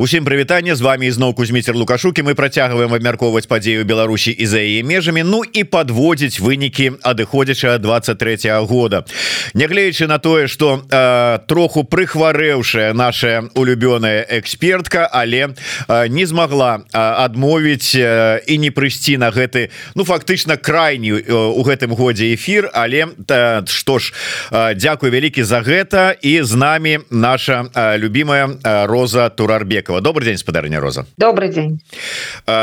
Усім прывітанне з вами ізноў кузьміцер лукашукі мы працягваем абмяркоўваць падзею Беларусі і за яе межамі Ну і подводзіць вынікі адыходзяча 23 -го года. Нягледзячы на тое что э, троху прыхварэўшая наша улюбёная экспертка але э, не змагла э, адмовіць э, і не прыйсці на гэты ну фактычна крайні э, у гэтым годзе эфир але э, что ж э, Дякую вялікі за гэта. І з нами наша э, любимая э, Роза Турарбека Якова добрый день спадарня Роза. Добрый день.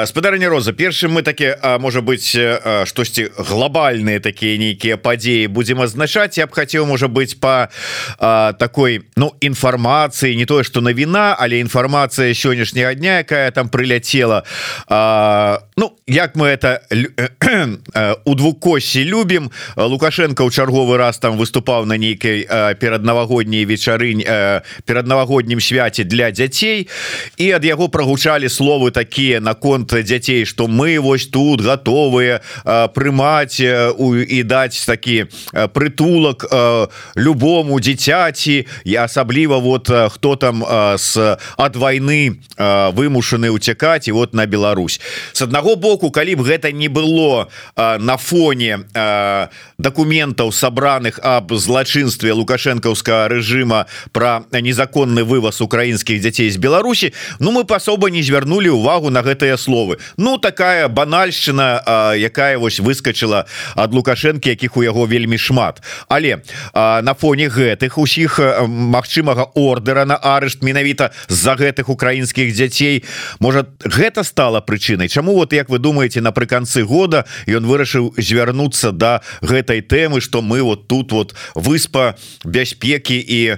Спадарня Роза першым мы такі можа быть штосьці глобальные такія нейкія падзеі будем азначаць я б хацеў можа быть по такой ну інфармацыі не тое что навіна але інфармацыя сённяшняга дня якая там прыляцела. Ну як мы это у двукосі любім. Лукашенко ў чарговы раз там выступаў на нейкай перад навагодняй вечарынь перад навагоднім свяце для дзяцей і ад яго прогучалі словы такія наконт дзяцей что мы вось тут готовыя прымаць і даць такі прытулак любому дзіцяці я асабліва вот хто там с ад войны вымушаны уцякаць і вот на Беларусь. С аднаго боку калі б гэта не было на фоне документаў сабраных об злачынстве лукашэнкаўскага режима про незаконны вываз украінскіх дзяцей з Беларусі Беларусі Ну мы пасоба не звярнулі увагу на гэтыя словы. Ну такая банальшчына якая вось выскочыла ад лукашэнкі якіх у яго вельмі шмат. Але а, на фоне гэтых усіх магчымага ордера на арышт менавіта з-за гэтых украінскіх дзяцей может гэта стала прычынай? Чаму вот як вы думаете напрыканцы года ён вырашыў звярнуцца до гэтай тэмы что мы вот тут вот выспа бяспекі і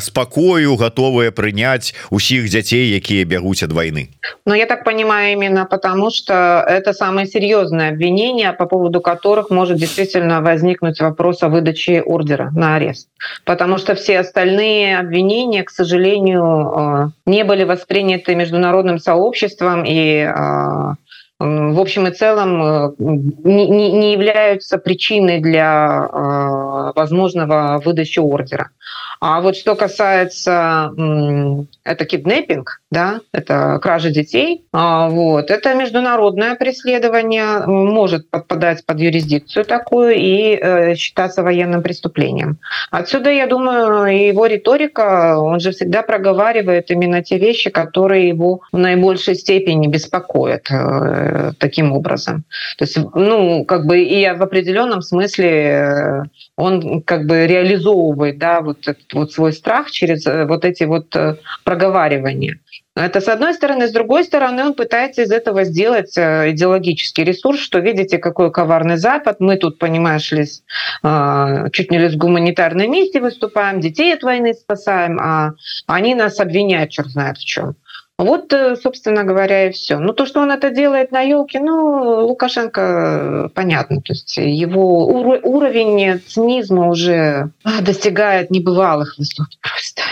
спакою готовыя прыняць усіх дзяцей якія бягуць ад войны но я так понимаю именно потому что это самое серьезное обвинение по поводу которых может действительно возникнуть вопрос о выдаче ордера на арест потому что все остальные обвинения к сожалению э, не были восприняты международным сообществом и э, в общем и целом э, не являются причиной для возможного выдачи ордера. А вот что касается это киднеппинг, да, это кража детей, а, вот, это международное преследование может подпадать под юрисдикцию такую и э, считаться военным преступлением. Отсюда, я думаю, его риторика, он же всегда проговаривает именно те вещи, которые его в наибольшей степени беспокоят э, таким образом. То есть, ну, как бы и в определенном смысле э, он как бы реализовывает, да, вот этот вот свой страх через вот эти вот проговаривания. Это с одной стороны. С другой стороны, он пытается из этого сделать э, идеологический ресурс, что видите, какой коварный Запад. Мы тут, понимаешь ли, э, чуть не ли с гуманитарной миссией выступаем, детей от войны спасаем, а они нас обвиняют, черт знает в чем. Вот, э, собственно говоря, и все. Ну, то, что он это делает на елке, ну, Лукашенко, понятно. То есть его уровень цинизма уже а, достигает небывалых высот просто.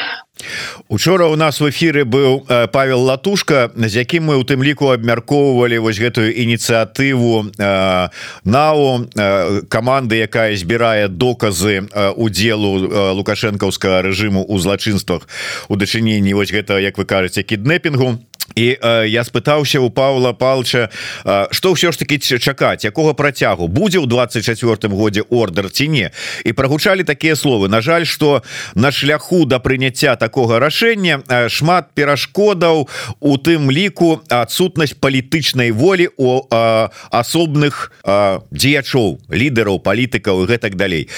Учора у нас в эфиры быў э, Павел латушка з якім мы у тым ліку абмяркоўвалі вось гэтую ініцыятыву э, нау э, каманды якая збірае доказы удзелу лукашэнкаўскага рэжыму ў злачынствах у дачыненні вось гэта як вы кажаце кіднепінгу і э, я спытаўся у Павла палча что ўсё ж таки чакаць якога працягу? Будзе ў 24 годзе ордер ці не? І прогучалі такія словы. На жаль что на шляху да прыняцця такога рашэння шмат перашкодаў у тым ліку адсутнасць палітычнай волі у асобных дзеячоў лідараў палітыкаў і гэтак далей.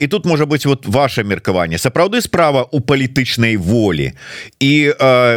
І тут можа быть вот ваше меркаванне. Сапраўды справа у палітычнай волі. І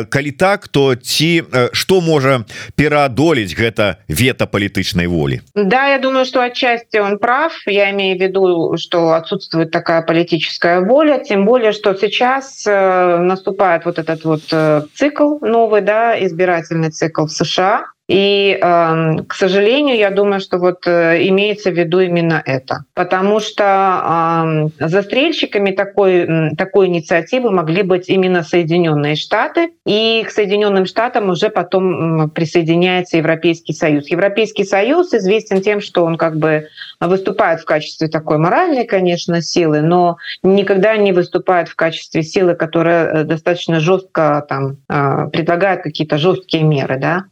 калі так то ці ці что можа пераадолець гэта вето палітычнай волі? Да я думаю что отчасти он прав. Я имею в виду что отсутствует такая политическая воля. Тем более что сейчас э, наступает вот этот вот э, цикл новый да избирательный цикл в США И, эм, к сожалению, я думаю, что вот э, имеется в виду именно это. Потому что застрельщиками такой, такой инициативы могли быть именно Соединенные Штаты. И к Соединенным Штатам уже потом присоединяется Европейский Союз. Европейский Союз известен тем, что он как бы выступает в качестве такой моральной, конечно, силы, но никогда не выступает в качестве силы, которая достаточно жестко там предлагает какие-то жесткие меры, да.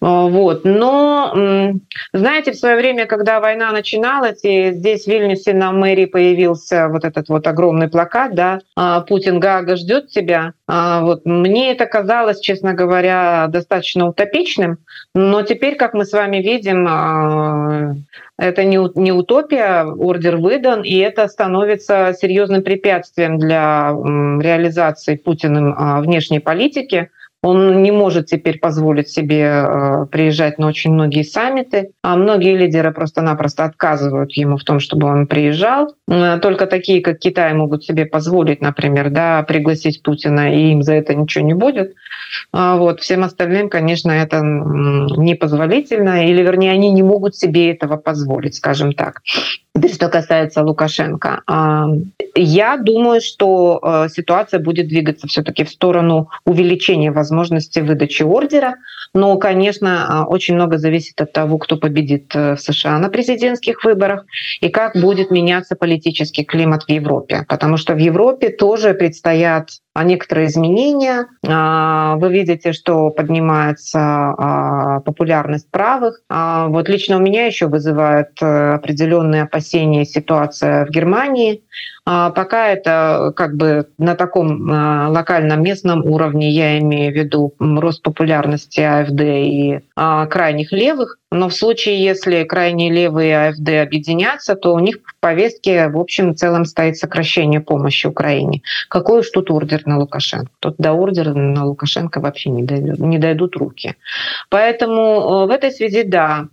Вот. Но, знаете, в свое время, когда война начиналась, и здесь в Вильнюсе на мэрии появился вот этот вот огромный плакат, да, «Путин Гага ждет тебя», вот. Мне это казалось, честно говоря, достаточно утопичным, но теперь, как мы с вами видим, это не утопия, ордер выдан, и это становится серьезным препятствием для реализации Путиным внешней политики. Он не может теперь позволить себе э, приезжать на очень многие саммиты, а многие лидеры просто-напросто отказывают ему в том, чтобы он приезжал. Э, только такие, как Китай, могут себе позволить, например, да, пригласить Путина, и им за это ничего не будет. А вот. Всем остальным, конечно, это непозволительно, или, вернее, они не могут себе этого позволить, скажем так. Что касается Лукашенко, я думаю, что э, ситуация будет двигаться все-таки в сторону увеличения возможности выдачи ордера. Но, конечно, очень много зависит от того, кто победит э, в США на президентских выборах и как будет меняться политический климат в Европе. Потому что в Европе тоже предстоят а, некоторые изменения. А, вы видите, что поднимается а, популярность правых. Вот лично у меня еще вызывает э, определенные опасения ситуация в Германии. Пока это как бы на таком локальном местном уровне, я имею в виду рост популярности АФД и крайних левых. Но в случае, если крайние левые АФД объединятся, то у них в повестке в общем целом стоит сокращение помощи Украине. Какой уж тут ордер на Лукашенко? Тут до ордера на Лукашенко вообще не дойдут, не дойдут руки. Поэтому э, в этой связи, да,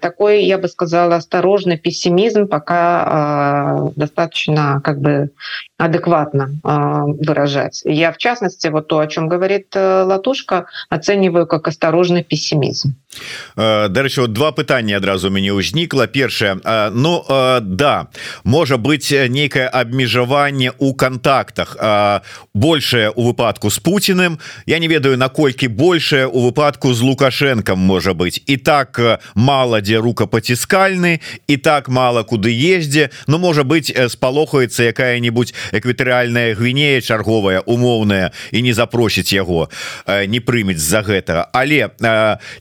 такой, я бы сказала, осторожный пессимизм пока э, достаточно как бы адекватно э, выражать. Я, в частности, вот то, о чем говорит Латушка, оцениваю как осторожный пессимизм. Дарэчы вот два пытання адразу мяне ўзнікла першае Ну да можа быть нейкае абмежаванне у контактах большее у выпадку с Путиным Я не ведаю наколькі большее у выпадку з лукашенком можа быть і так мало дзе рукапаціскальны і так мало куды ездзе Ну можа быть спалохаецца якая-нибудь эквітарыальная гвінея чарговая умоўная і не запросіць яго не прымець з-за гэтага. Але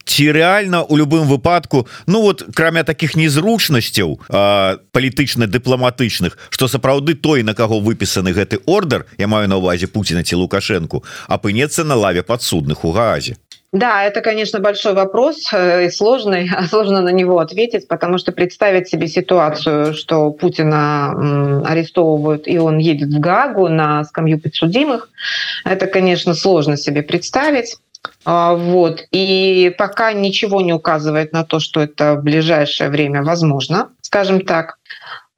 ці реально у любым выпадку Ну вот кроме таких незручнасцяў палітычна-дыпламатычных что сапраўды той на кого выпісаны гэты ордер я маю на увазе Путина ці лукашенко апынецца на лаве подсудных у газе Да, это, конечно, большой вопрос э, и сложный, а сложно на него ответить, потому что представить себе ситуацию, что Путина арестовывают и он едет в Гагу на скамью подсудимых, это, конечно, сложно себе представить. А, вот. И пока ничего не указывает на то, что это в ближайшее время возможно, скажем так.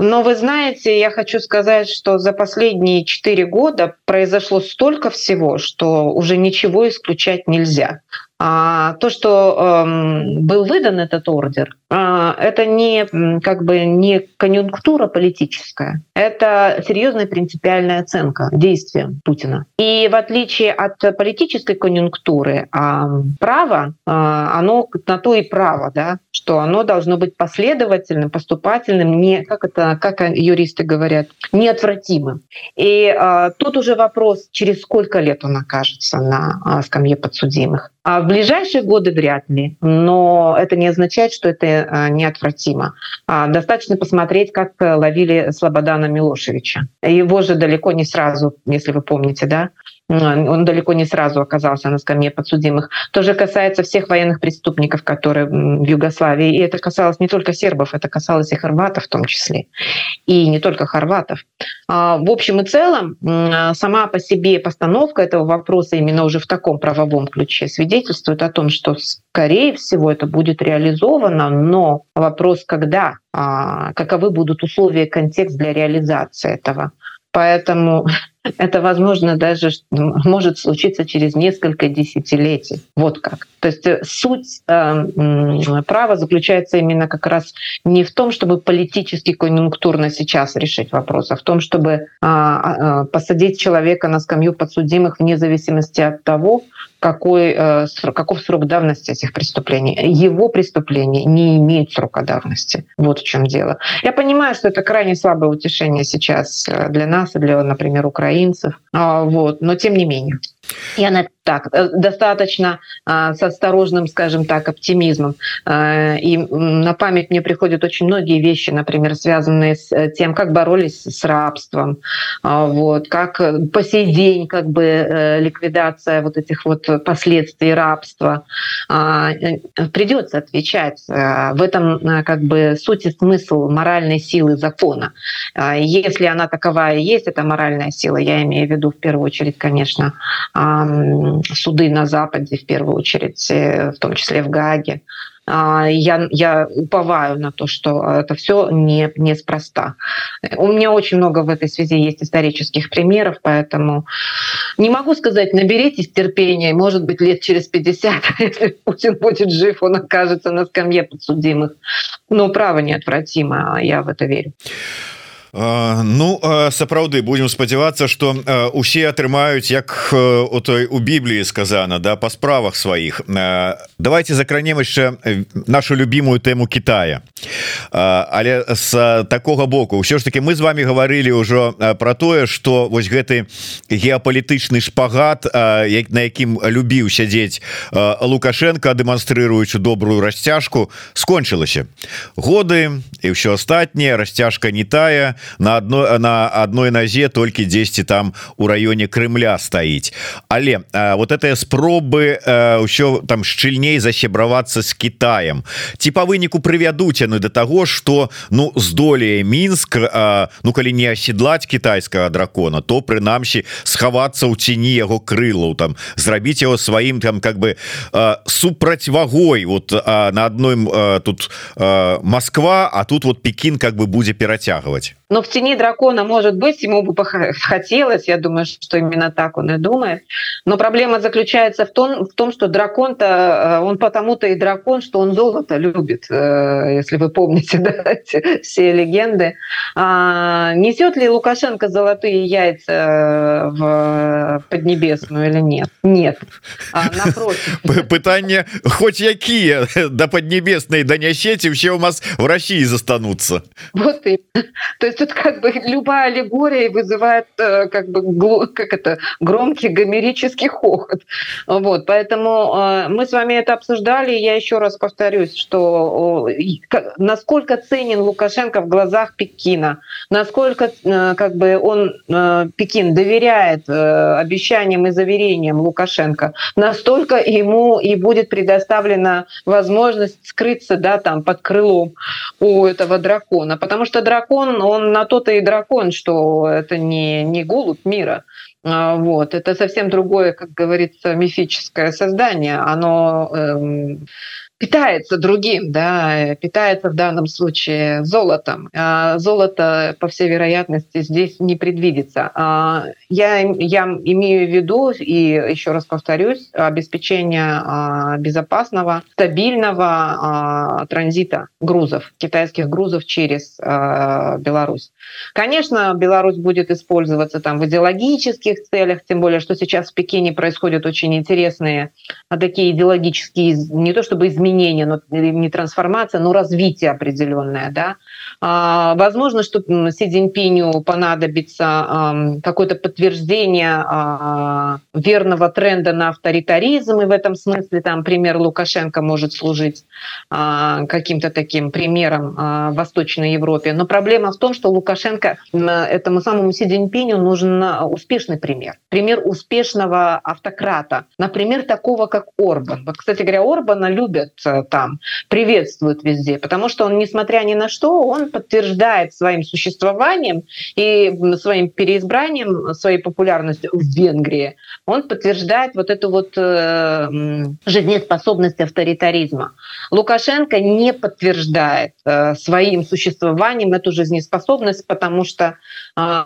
Но вы знаете, я хочу сказать, что за последние четыре года произошло столько всего, что уже ничего исключать нельзя. А то, что э, был выдан этот ордер, э, это не как бы не конъюнктура политическая, это серьезная принципиальная оценка действия Путина. И в отличие от политической конъюнктуры, э, право, оно на то и право, да, что оно должно быть последовательным, поступательным, не как это, как юристы говорят, неотвратимым. И тут уже вопрос, через сколько лет он окажется на скамье подсудимых. А в ближайшие годы вряд ли, но это не означает, что это э, неотвратимо. А, достаточно посмотреть, как ловили Слободана Милошевича. Его же далеко не сразу, если вы помните, да, он далеко не сразу оказался на скамье подсудимых. То же касается всех военных преступников, которые в Югославии. И это касалось не только сербов, это касалось и хорватов в том числе. И не только хорватов. А, в общем и целом, сама по себе постановка этого вопроса именно уже в таком правовом ключе свидетельствует о том, что, скорее всего, это будет реализовано, но вопрос, когда, а, каковы будут условия, контекст для реализации этого. Поэтому это возможно даже может случиться через несколько десятилетий. Вот как. То есть э, суть э, права заключается именно как раз не в том, чтобы политически конъюнктурно сейчас решить вопрос, а в том, чтобы э, э, посадить человека на скамью подсудимых вне зависимости от того, какой, э, каков срок давности этих преступлений. Его преступления не имеют срока давности. Вот в чем дело. Я понимаю, что это крайне слабое утешение сейчас э, для нас и для, например, украинцев. А, вот. Но тем не менее. Я на так э, достаточно а, с осторожным, скажем так, оптимизмом. А, и на память мне приходят очень многие вещи, например, связанные с э, тем, как боролись с рабством, а, вот, как по сей день как бы э, ликвидация вот этих вот последствий рабства. Придется отвечать. В этом как бы суть и смысл моральной силы закона. Если она таковая есть, это моральная сила, я имею в виду в первую очередь, конечно, суды на Западе, в первую очередь, э, в том числе в Гаге. А, я, я уповаю на то, что это все не, неспроста. У меня очень много в этой связи есть исторических примеров, поэтому не могу сказать, наберитесь терпения, может быть, лет через 50, если Путин будет жив, он окажется на скамье подсудимых. Но право неотвратимо, я в это верю. Ну сапраўды будем спадзявацца что усе атрымаюць як у той у Бібліі сказано да по справах сваіх. Давайте закранем яшчэ нашу любимую тэму Китая але с такого боку. Ўсё ж таки мы з вами говорили ўжо про тое что вось гэты геапалітычны шпагат як на якім любіў сядзець лукашенко дэманстрыруючы добрую расцяжку скончылася. Годы і ўсё астатняе расцяжка не тая на одной на одной нозе толькі 10 там у районе Крымля стаіць але а, вот это спробы ўсё там шчыльней засебравацца с Китаем. Ці па выніку прывядуць яны до того что ну здолее Мінск а, ну калі не оседлать китайского дракона то прынамсі схавацца ў ціні яго крылаў там зрабіць его сваім там как бы супрацьвагой вот а, на одной тут а, Москва а тут вот Пекин как бы будзе перацягваць Но в тени дракона, может быть, ему бы хотелось, я думаю, что именно так он и думает. Но проблема заключается в том, в том что дракон-то, э, он потому-то и дракон, что он золото любит, э, если вы помните да, эти, все легенды. А, несет ли Лукашенко золотые яйца э, в Поднебесную или нет? Нет. А, напротив. Пытание хоть якие до Поднебесной донесете, все у нас в России застанутся. Вот и. То есть тут как бы любая аллегория вызывает э, как бы как это громкий гомерический хохот. Вот, поэтому э, мы с вами это обсуждали. Я еще раз повторюсь, что насколько ценен Лукашенко в глазах Пекина, насколько э, как бы он Пекин доверяет обещаниям и заверениям Лукашенко, настолько ему и будет предоставлена возможность скрыться, да, там под крылом у этого дракона, потому что дракон, он на то-то и дракон, что это не, не голубь мира. А, вот. Это совсем другое, как говорится, мифическое создание. Оно эм, питается другим, да, питается в данном случае золотом. А золото, по всей вероятности, здесь не предвидится. А я, я имею в виду, и еще раз повторюсь, обеспечение а, безопасного, стабильного а, транзита грузов, китайских грузов через Беларусь. Конечно, Беларусь будет использоваться там в идеологических целях, тем более, что сейчас в Пекине происходят очень интересные такие идеологические, не то чтобы изменения, изменение, но не трансформация, но развитие определенное, да. А, возможно, что Си Цзиньпиню понадобится какое-то подтверждение а, верного тренда на авторитаризм, и в этом смысле там пример Лукашенко может служить а, каким-то таким примером в Восточной Европе. Но проблема в том, что Лукашенко этому самому Си Цзиньпиню нужен успешный пример. Пример успешного автократа. Например, такого, как Орбан. Вот, кстати говоря, Орбана любят там, приветствует везде, потому что он, несмотря ни на что, он подтверждает своим существованием и своим переизбранием, своей популярностью в Венгрии, он подтверждает вот эту вот э, жизнеспособность авторитаризма. Лукашенко не подтверждает э, своим существованием эту жизнеспособность, потому что э,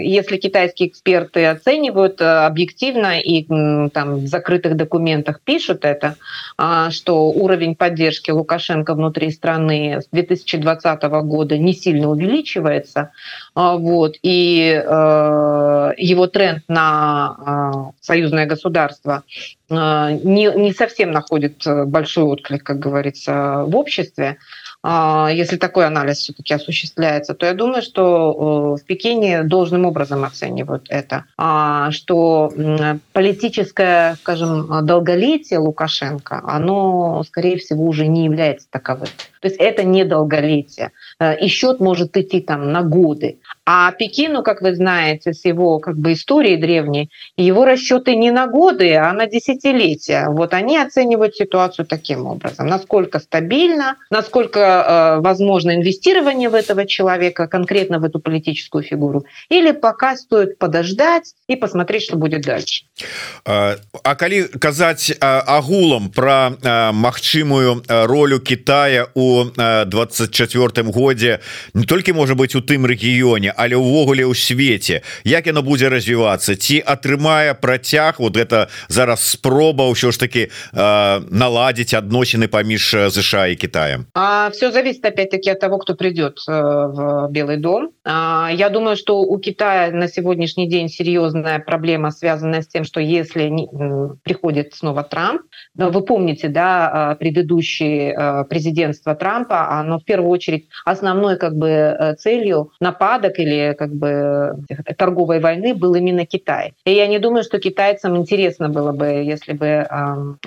если китайские эксперты оценивают э, объективно и э, там в закрытых документах пишут это, э, что уровень поддержки Лукашенко внутри страны с 2020 года не сильно увеличивается, э, вот, и э, его тренд на э, союзное государство э, не, не совсем находит большой отклик, как говорится, в обществе, а, если такой анализ все-таки осуществляется, то я думаю, что в Пекине должным образом оценивают это, а, что политическое, скажем, долголетие Лукашенко, оно, скорее всего, уже не является таковым. То есть это не долголетие. Э, и счет может идти там на годы. А Пекину, как вы знаете, с его как бы историей древней, его расчеты не на годы, а на десятилетия. Вот они оценивают ситуацию таким образом. Насколько стабильно, насколько э, возможно инвестирование в этого человека, конкретно в эту политическую фигуру. Или пока стоит подождать и посмотреть, что будет дальше. А, а калі казаць агулам про магчымую ролю Китая у 24 годзе не толькі можа быть у тым рэгіёне але увогуле ў свеце. Як яно будзе развівацца? Ці атрымае працяг вот это зараз спроба ўсё ж таки э, наладзіць адносіны паміж ЗША і Китаем? А все зависит опять-таки от того кто придет э, в Белый дом я думаю что у Китая на сегодняшний день серьезная проблема связанная с тем что если приходит снова Трамп вы помните да предыдущее президентство Трампа оно в первую очередь основной как бы целью нападок или как бы торговой войны был именно Китай. И я не думаю, что китайцам интересно было бы, если бы э,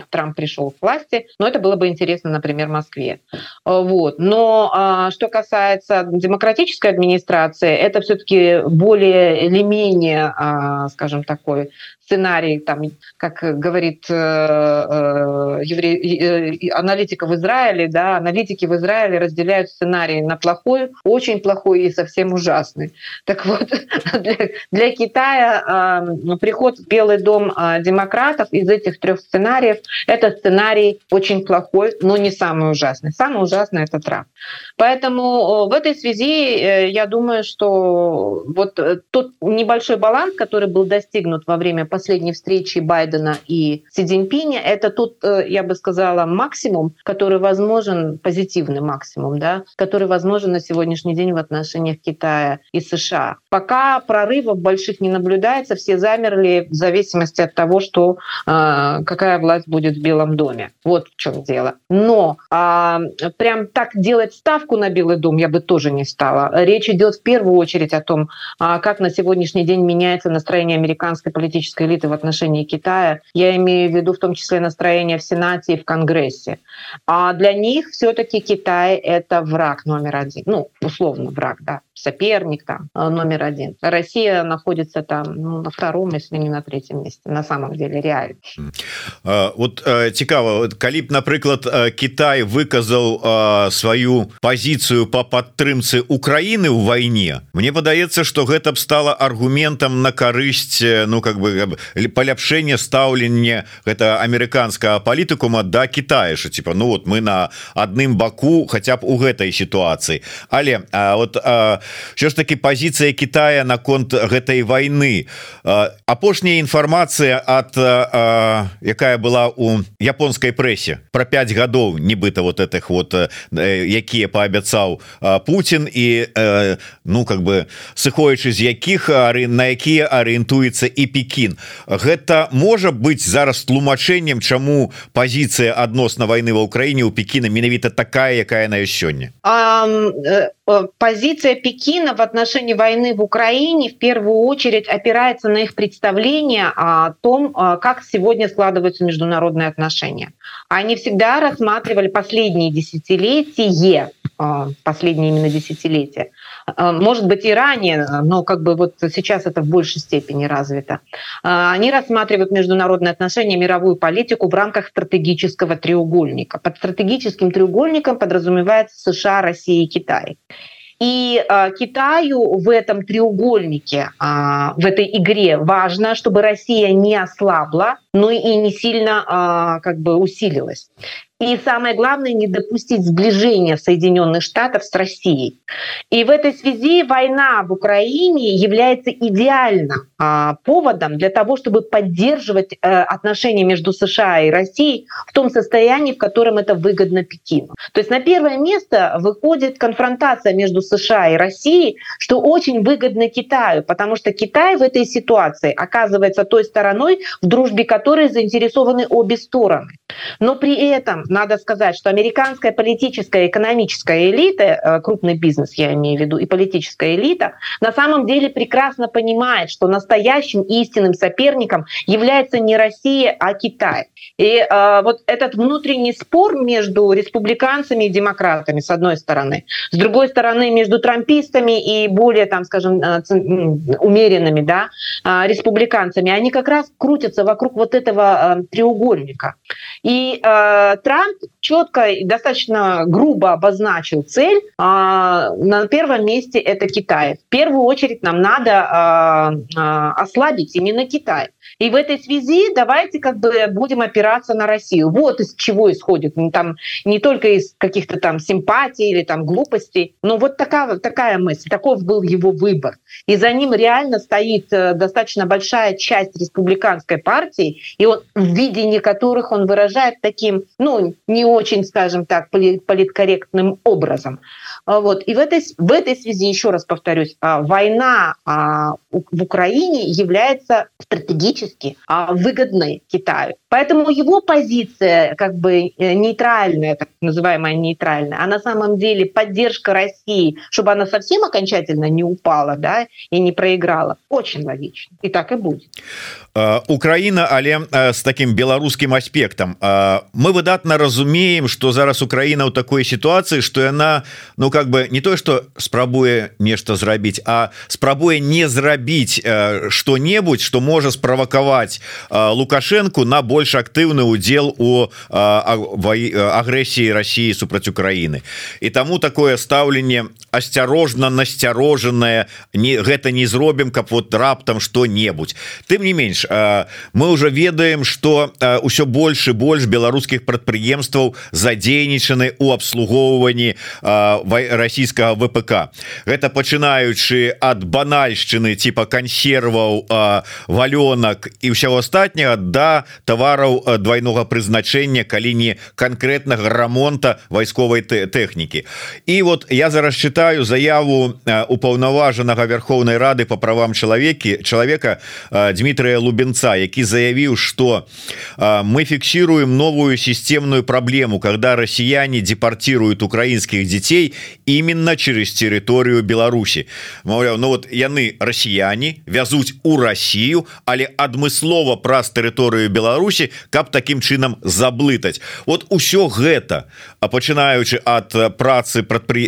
Трамп пришел к власти, но это было бы интересно, например, Москве. Вот. Но э, что касается демократической администрации, это все-таки более или менее, э, скажем, такой сценарий, там, как говорит э, э, э, аналитика в Израиле, да, аналитики в Израиле разделяют сценарий на плохой, очень плохой и совсем ужасный. Так вот, для, для Китая э, приход в Белый дом демократов из этих трех сценариев – это сценарий очень плохой, но не самый ужасный. Самый ужасный – это Трамп. Поэтому в этой связи я думаю, что вот тот небольшой баланс, который был достигнут во время последней встречи Байдена и Си Цзиньпиня, это тот, э, я бы сказала, максимум, который возможен, позитивный максимум, да, который возможен на сегодняшний день в отношениях Китая и США. Пока прорывов больших не наблюдается, все замерли в зависимости от того, что э, какая власть будет в Белом доме. Вот в чем дело. Но э, прям так делать ставку на Белый дом я бы тоже не стала. Речь идет в первую очередь о том, э, как на сегодняшний день меняется настроение американской политической элиты в отношении Китая. Я имею в виду в том числе настроение в Сенате и в Конгрессе. А для них все-таки Китай — это враг номер один. Ну, условно враг, да соперник там э, номер один. Россия находится там ну, на втором, если не на третьем месте, на самом деле реально. Вот цікава, калі б, напрыклад, Китай выказаў сваю пазіцыю по падтрымцы Украины ў вайне, Мне падаецца, что гэта б стало аргументам на карысць ну как бы паляпшэнне стаўленне гэта амерыканскага палітыкума да Китая что типа ну вот мы на адным баку хотя б у гэтай ситуации але а, вот а, що ж таки позиция Китая наконт гэтай войны. Апошняя інфармацыя от якая была у японской прессе про 5 гадоў нібыта вот этих вот якія паабяцаў Путин і ну как бы сыходячы з якіх на якія арыентуецца і Пекін гэта можа быть зараз тлумачэннем чаму позиция адносна войны в Украине у Пекіна менавіта такая якая на сёння позиция Пекина в отношении войны в Украине в первую очередь опирается на их представление о том, а, как сегодня складываются международные отношения. Они всегда рассматривали последние десятилетия последние именно десятилетия. Может быть и ранее, но как бы вот сейчас это в большей степени развито. Они рассматривают международные отношения, мировую политику в рамках стратегического треугольника. Под стратегическим треугольником подразумевается США, Россия и Китай. И э, Китаю в этом треугольнике, э, в этой игре важно, чтобы Россия не ослабла, но и не сильно э, как бы усилилась. И самое главное, не допустить сближения Соединенных Штатов с Россией. И в этой связи война в Украине является идеальным а, поводом для того, чтобы поддерживать а, отношения между США и Россией в том состоянии, в котором это выгодно Пекину. То есть на первое место выходит конфронтация между США и Россией, что очень выгодно Китаю, потому что Китай в этой ситуации оказывается той стороной, в дружбе которой заинтересованы обе стороны. Но при этом надо сказать, что американская политическая и экономическая элита, э, крупный бизнес я имею в виду, и политическая элита, на самом деле прекрасно понимает, что настоящим истинным соперником является не Россия, а Китай. И э, вот этот внутренний спор между республиканцами и демократами, с одной стороны, с другой стороны, между трампистами и более, там, скажем, э, умеренными да, э, республиканцами, они как раз крутятся вокруг вот этого треугольника. И э, Trump четко и достаточно грубо обозначил цель. Э, на первом месте это Китай. В первую очередь нам надо э, э, ослабить именно Китай. И в этой связи давайте как бы будем опираться на Россию. Вот из чего исходит. Ну, там, не только из каких-то там симпатий или там глупостей, но вот такая, такая мысль, таков был его выбор. И за ним реально стоит э, достаточно большая часть республиканской партии, и он, в видении которых он выражает таким, ну, не очень, скажем так, политкорректным образом. А вот. И в этой, в этой связи, еще раз повторюсь, а, война а, в Украине является стратегически выгодной Китаю. Поэтому его позиция как бы э, нейтральная, так называемая нейтральная, а на самом деле поддержка России, чтобы она совсем окончательно не упала да, и не проиграла, очень логично. И так и будет. Украина але с таким беларускім аспектам мы выдатна разумеем что зараз Украина ў такой сітуацыі что яна ну как бы не то что спрабуе нешта зрабіць а спрабуе не зрабіць что-небудзь что можа справакаваць лукашенко на больш актыўны удзел у агрэсіі России супраць Украины. І таму такое стаўленне асцярожна насцярожанае не гэта не зробім каб вот раптам что-небудзь тым не менш мы уже ведаем что ўсё больше больш беларускіх прадпрыемстваў задзейнічаны у абслугоўванні расійскага ВПК. Гэта пачынаючы ад банальшчыны типа кансерваў валёнак і ўсяго астатняга да тавараў двойнога прызначэння калі не конкретнага рамонта вайсковай тэхнікі. І вот я зараз читаю заяву упаўнаважанага Верховнай Рады по правам чалавекі чалавека Дмітрия Луб Лубенца які заявіў что мы фиксируем новую системную проблему когда россияне депортируют украинских детей именно через территорию Беларуси. Маўляў Ну вот яны россияне вязуць у Россию але адмыслова праз тэрыторыю Беларуси каб таким чынам заблытаць. Вот усё гэта а пачынаючы от працы прадпры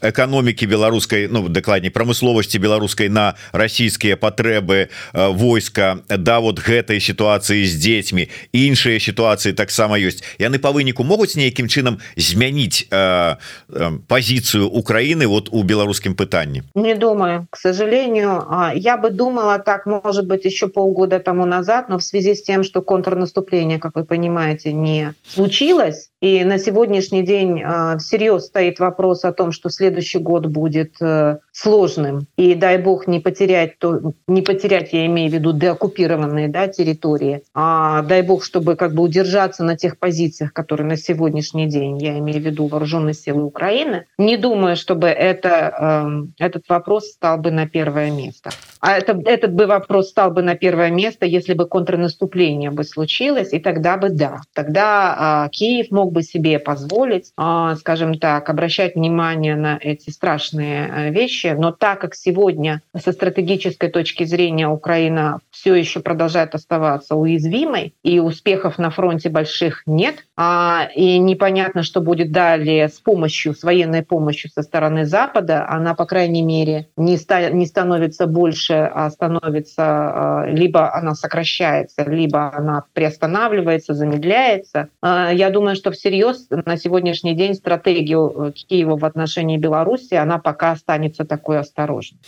эканомікі беларускай Ну дакладней прамысловасці беларускай на расійскія патрэбы войска да вот гэтай сітуацыі з дзецьмі. Іншыя сітуацыі таксама ёсць. Яны по выніку могуць нейкім чынам змяніць э, э, позицию Украины вот у беларускім пытанні не думаю к сожалению. Я бы думала так может быть еще полгода тому назад но в связи с тем что контрнаступление как вы понимаете не случилось и на сегодняшний день э, всерьез стоит вопрос о том что следующий год будет э, сложным. И дай бог не потерять то не потерять я имею в виду деоккупированные да, территории а дай бог чтобы как бы удержаться на тех позициях которые на сегодняшний день я имею в виду вооруженные силы Украины. Не думаю чтобы это э, этот вопрос стал бы на первое место. А это этот бы вопрос стал бы на первое место если бы контрнаступление бы случилось и тогда бы да. Тогда э, Киев мог мог бы себе позволить, а, скажем так, обращать внимание на эти страшные э, вещи. Но так как сегодня со стратегической точки зрения Украина все еще продолжает оставаться уязвимой, и успехов на фронте больших нет, а, и непонятно, что будет далее с помощью, с военной помощью со стороны Запада, она, по крайней мере, не, ста, не становится больше, а становится, а, либо она сокращается, либо она приостанавливается, замедляется. Я думаю, что всерьез на сегодняшний день стратегию э, Киева в отношении Беларуси, она пока останется такой осторожной.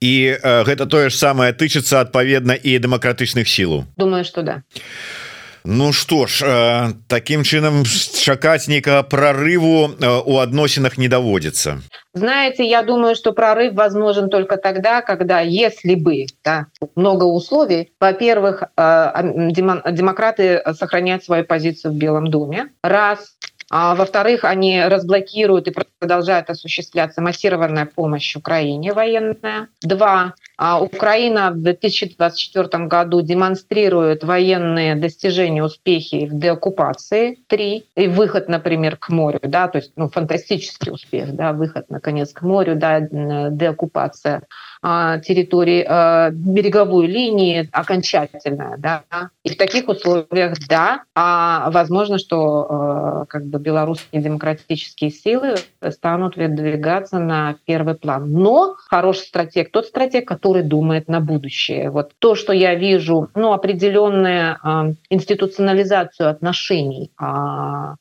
И э, гэта тое ж самае тычыцца адпаведна і дэмакратычных сілаў думаю что да Ну что ж э, таким чынам чакаць нейкага прорыву э, у адносінах не даводится знаете я думаю что прорыв возможен только тогда когда если бы да, много условий во-первых э, демократы сохранять свою позицию в белом доме раз а во-вторых, они разблокируют и продолжают осуществляться массированная помощь Украине военная. Два. А Украина в 2024 году демонстрирует военные достижения, успехи в деоккупации. Три. И выход, например, к морю. Да, то есть ну, фантастический успех. Да, выход, наконец, к морю, да, деоккупация а, территории а, береговой линии окончательная. Да? И в таких условиях, да, а возможно, что как бы белорусские демократические силы станут выдвигаться на первый план. Но хороший стратег, тот стратег, который думает на будущее. Вот то, что я вижу, ну, определенную институционализацию отношений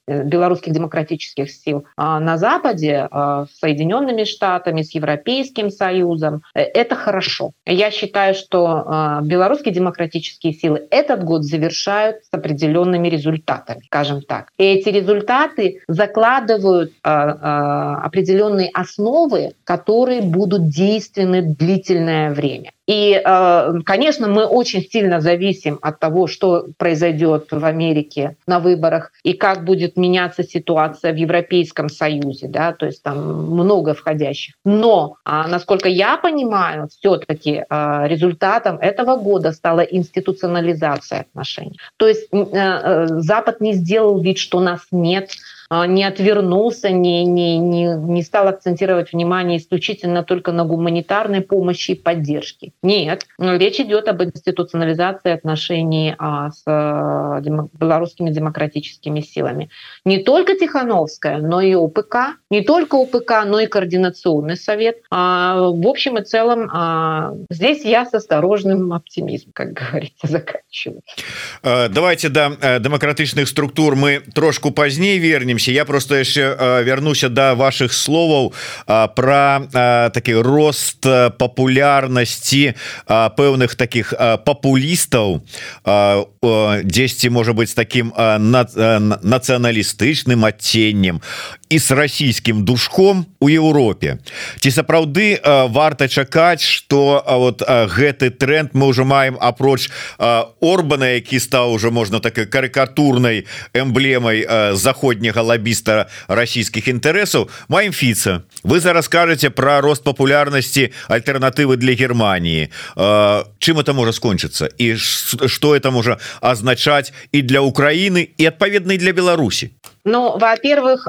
белорусских демократических сил на Западе с Соединенными Штатами, с Европейским Союзом, это хорошо. Я считаю, что а, белорусские демократические силы этот год завершают с определенными результатами, скажем так. И эти результаты закладывают а, а, определенные основы, которые будут действенны длительное время. И, э, конечно, мы очень сильно зависим от того, что произойдет в Америке на выборах и как будет меняться ситуация в Европейском Союзе, да, то есть там много входящих. Но, а, насколько я понимаю, все-таки э, результатом этого года стала институционализация отношений. То есть э, Запад не сделал вид, что нас нет, не отвернулся, не, не, не, не стал акцентировать внимание исключительно только на гуманитарной помощи и поддержке. Нет, речь идет об институционализации отношений а, с а, белорусскими демократическими силами. Не только Тихановская, но и ОПК, не только ОПК, но и Координационный совет. В общем и целом, здесь я с осторожным оптимизмом, как говорится, заканчиваю. Давайте до да, демократычных структур мы трошку позднее вернемся вернемся. Я просто яшчэ вярнуся до да ваших словаў про такі рост папулярнасці пэўных таких папулістаў дзесьці можа быть таким нацыяналістычным адценнем і с расійскім душком у Еўропе. Ці сапраўды варта чакаць что вот гэты тренд мы уже маем апроч Орбана які стаў уже можна такой карикатурнай эмблемай заходняга лоббіста расійскіх інтарэсаў маем фіца. Вы зараз скажете про рост популярнасці альтэрнатывы для Германии чым это можа скончыцца? І что это можа азначаць і для Украины і адпаведнай для Беларусі Ну, во-первых,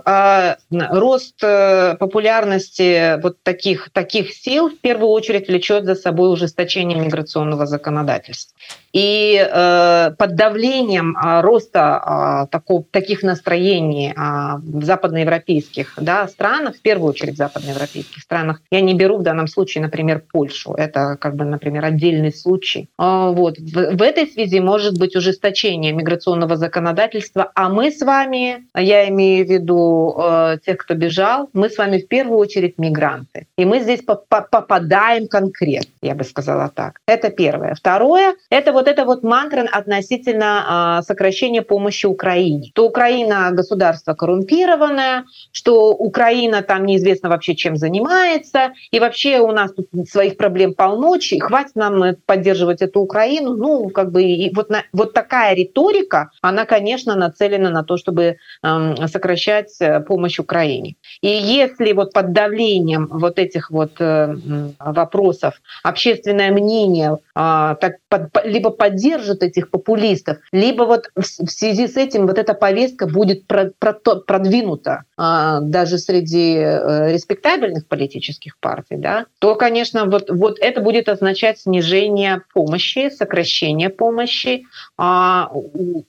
рост э, популярности вот таких, таких сил в первую очередь влечет за собой ужесточение миграционного законодательства. И э, под давлением э, роста э, такого, таких настроений э, в западноевропейских да, странах, в первую очередь в западноевропейских странах, я не беру в данном случае, например, Польшу, это как бы, например, отдельный случай. Э, вот. В, в этой связи может быть ужесточение миграционного законодательства, а мы с вами, я имею в виду э, тех, кто бежал, мы с вами в первую очередь мигранты. И мы здесь по -по попадаем конкретно, я бы сказала так. Это первое. Второе, это вот вот это вот мантра относительно а, сокращения помощи Украине. То Украина государство коррумпированное, что Украина там неизвестно вообще чем занимается, и вообще у нас тут своих проблем полночи, и хватит нам поддерживать эту Украину. Ну, как бы и вот, на, вот такая риторика, она, конечно, нацелена на то, чтобы э, сокращать э, помощь Украине. И если вот под давлением вот этих вот э, вопросов общественное мнение э, так, под, либо поддержит этих популистов, либо вот в связи с этим вот эта повестка будет продвинута а, даже среди э, респектабельных политических партий, да, то, конечно, вот, вот это будет означать снижение помощи, сокращение помощи, а,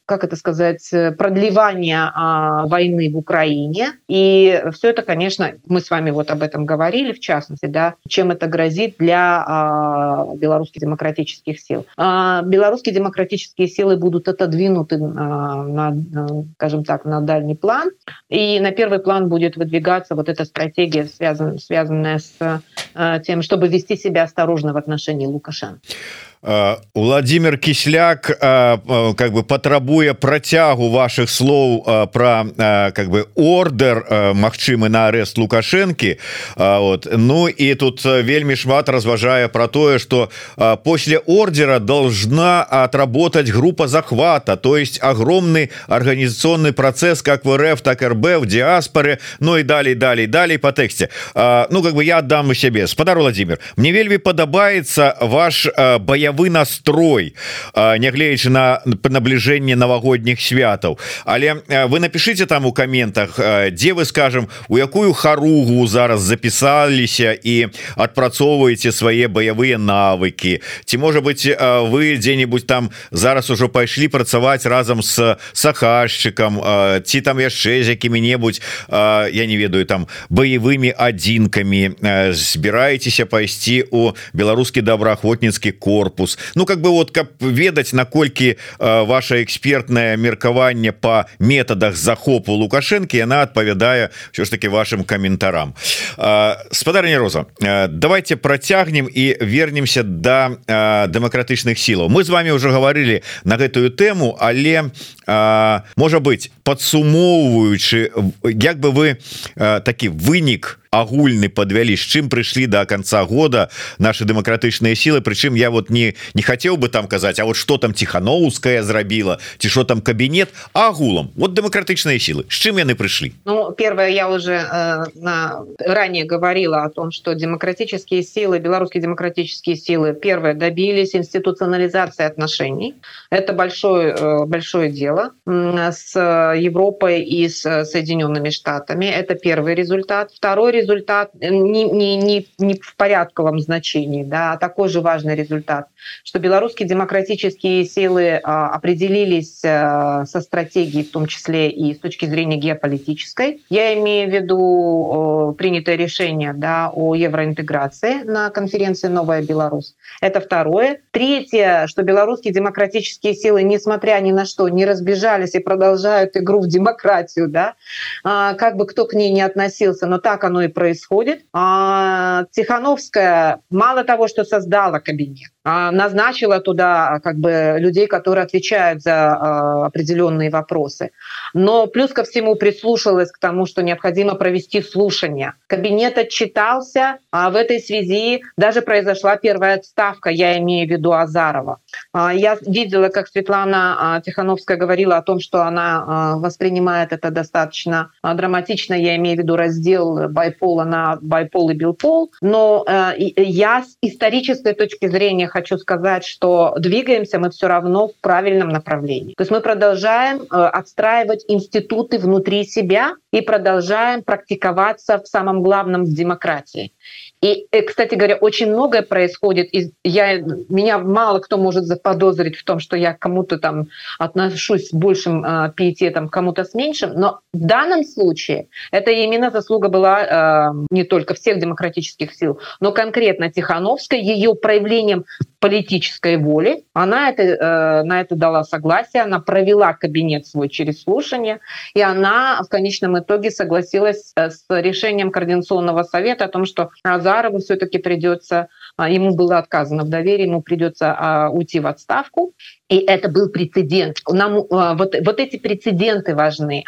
как это сказать, продлевание а, войны в Украине. И все это, конечно, мы с вами вот об этом говорили, в частности, да, чем это грозит для белорусских демократических сил. Белорусские демократические силы будут отодвинуты на, скажем так, на дальний план. И на первый план будет выдвигаться вот эта стратегия, связан, связанная с э, тем, чтобы вести себя осторожно в отношении Лукашенко. Владимир кисляк как бы патрабуе працягу ваших слоў про как бы ордер Мачымы на арест лукашэнкі вот ну і тут вельмі шмат разважае про тое что после ордера должна отработать группа захвата то есть огромный организационный процесс как в РФ так РБ в диаспоре Ну и далей далей далей по тэксце Ну как бы я отдам у себе спадар Владимир мне вельмі падабаецца ваш баявы баявы настрой нягледзячы на набліжэнне навагодніх святаў. Але вы напишите там у каментах дзе вы скажем у якую харугу зараз запісаліся і адпрацоўваеце свае баявыя навыкі. Ці можа быть вы дзе-нибудь там зараз ужо пайшлі працаваць разам с сахашчыкам ці там яшчэ з якімі-небудзь я не ведаю там баявымі адзінкамі збіраецеся пайсці у беларускі добраахвотніцкі корпус корпус. Ну как бы вот каб ведаць наколькі э, ваше экспертное меркаванне по методах захопу лукашэнкі она адпавядае все ж таки вашим каментарам э, спадарня роза э, давайте процягнем і вернемся до да, дэмакратычных сілаў мы з вами уже говорили на гэтую тэму але можа быть подсумоўваючы як бы вы такі вынік у агульны подвялі з чым прыйшлі до конца года наши дэмакратычныя сілы Прычым я вот не не хотел бы там казаць А вот что там тихохановская зрабіла ці что там кабінет агулам вот дэмакратычныя сілы з чым яны прыйшлі Ну первое я уже э, на, ранее говорила о том что демократические силы белорусские демократические силы первое добились институционализации отношений это большое э, большое дело с Европой и с Соединенными Штатами это первый результат второй результат результат э, не, не, не, не в порядковом значении, да, а такой же важный результат, что белорусские демократические силы а, определились а, со стратегией, в том числе и с точки зрения геополитической. Я имею в виду принятое решение да, о евроинтеграции на конференции «Новая Беларусь». Это второе. Третье, что белорусские демократические силы, несмотря ни на что, не разбежались и продолжают игру в демократию, да, а, как бы кто к ней не относился, но так оно и происходит. А Тихановская мало того, что создала кабинет, назначила туда как бы людей, которые отвечают за а, определенные вопросы. Но плюс ко всему прислушалась к тому, что необходимо провести слушание. Кабинет отчитался, а в этой связи даже произошла первая отставка, я имею в виду Азарова. А, я видела, как Светлана Тихановская говорила о том, что она воспринимает это достаточно драматично, я имею в виду раздел байпола на байпол и билпол. Но э, я с исторической точки зрения хочу сказать, что двигаемся мы все равно в правильном направлении. То есть мы продолжаем э, отстраивать институты внутри себя и продолжаем практиковаться в самом главном в демократии. И, э, кстати говоря, очень многое происходит. И я, меня мало кто может заподозрить в том, что я кому-то там отношусь с большим э, пиететом, кому-то с меньшим. Но в данном случае это именно заслуга была э, не только всех демократических сил, но конкретно Тихановской, ее проявлением политической воли. Она это, э, на это дала согласие, она провела кабинет свой через слушание, и она в конечном итоге согласилась э, с решением Координационного совета о том, что Азарову все-таки придется, а, ему было отказано в доверии, ему придется а, уйти в отставку. И это был прецедент. Нам, а, вот, вот эти прецеденты важны.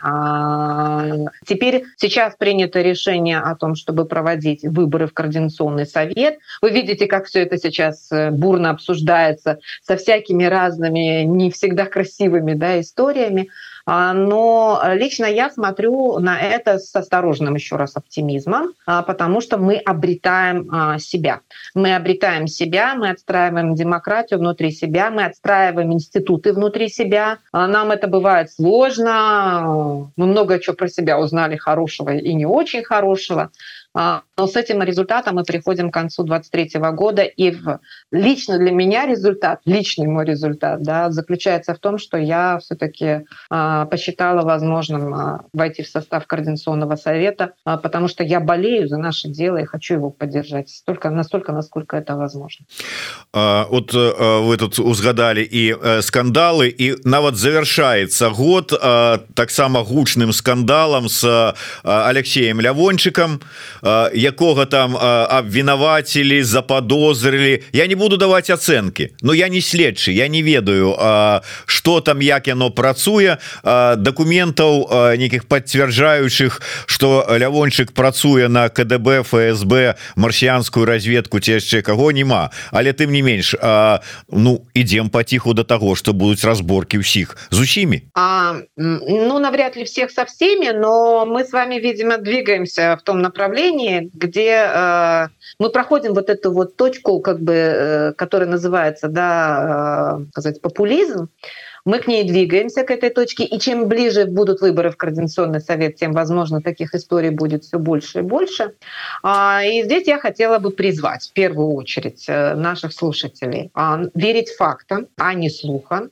Теперь сейчас принято решение о том, чтобы проводить выборы в Координационный совет. Вы видите, как все это сейчас э, бурно обсуждается со всякими разными, не всегда красивыми да, историями. Но лично я смотрю на это с осторожным еще раз оптимизмом, потому что мы обретаем себя. Мы обретаем себя, мы отстраиваем демократию внутри себя, мы отстраиваем институты внутри себя. Нам это бывает сложно. Мы много чего про себя узнали хорошего и не очень хорошего. А, но с этим результатом мы приходим к концу 2023 года. И в, лично для меня результат, личный мой результат, да, заключается в том, что я все-таки а, посчитала возможным войти в состав Координационного совета, потому что я болею за наше дело и хочу его поддержать столько, настолько, насколько это возможно. А, вот а, вы тут узгадали и а, скандалы, и нават завершается год а, таксама гучным скандалом с Алексеем Лявончиком, якога там обвінавацілі заподозрылі я не буду даваць ацэнкі но я не следчы я не ведаю что там як яно працуе документаў нейкіх подцвярджаючых что лявончык працуе на КДБ ФСБ марсіянскую разведку ці яшчэ каго няма але тым не менш ну ідем паціху до того что будуць разборки ўсіх з усімі а, ну навряд ли всех со всеми но мы с вами видимо двигаемся в том направлении, где э, мы проходим вот эту вот точку, как бы, э, которая называется, да, э, сказать, популизм, мы к ней двигаемся, к этой точке, и чем ближе будут выборы в Координационный совет, тем, возможно, таких историй будет все больше и больше. А, и здесь я хотела бы призвать в первую очередь э, наших слушателей а, верить фактам, а не слухам.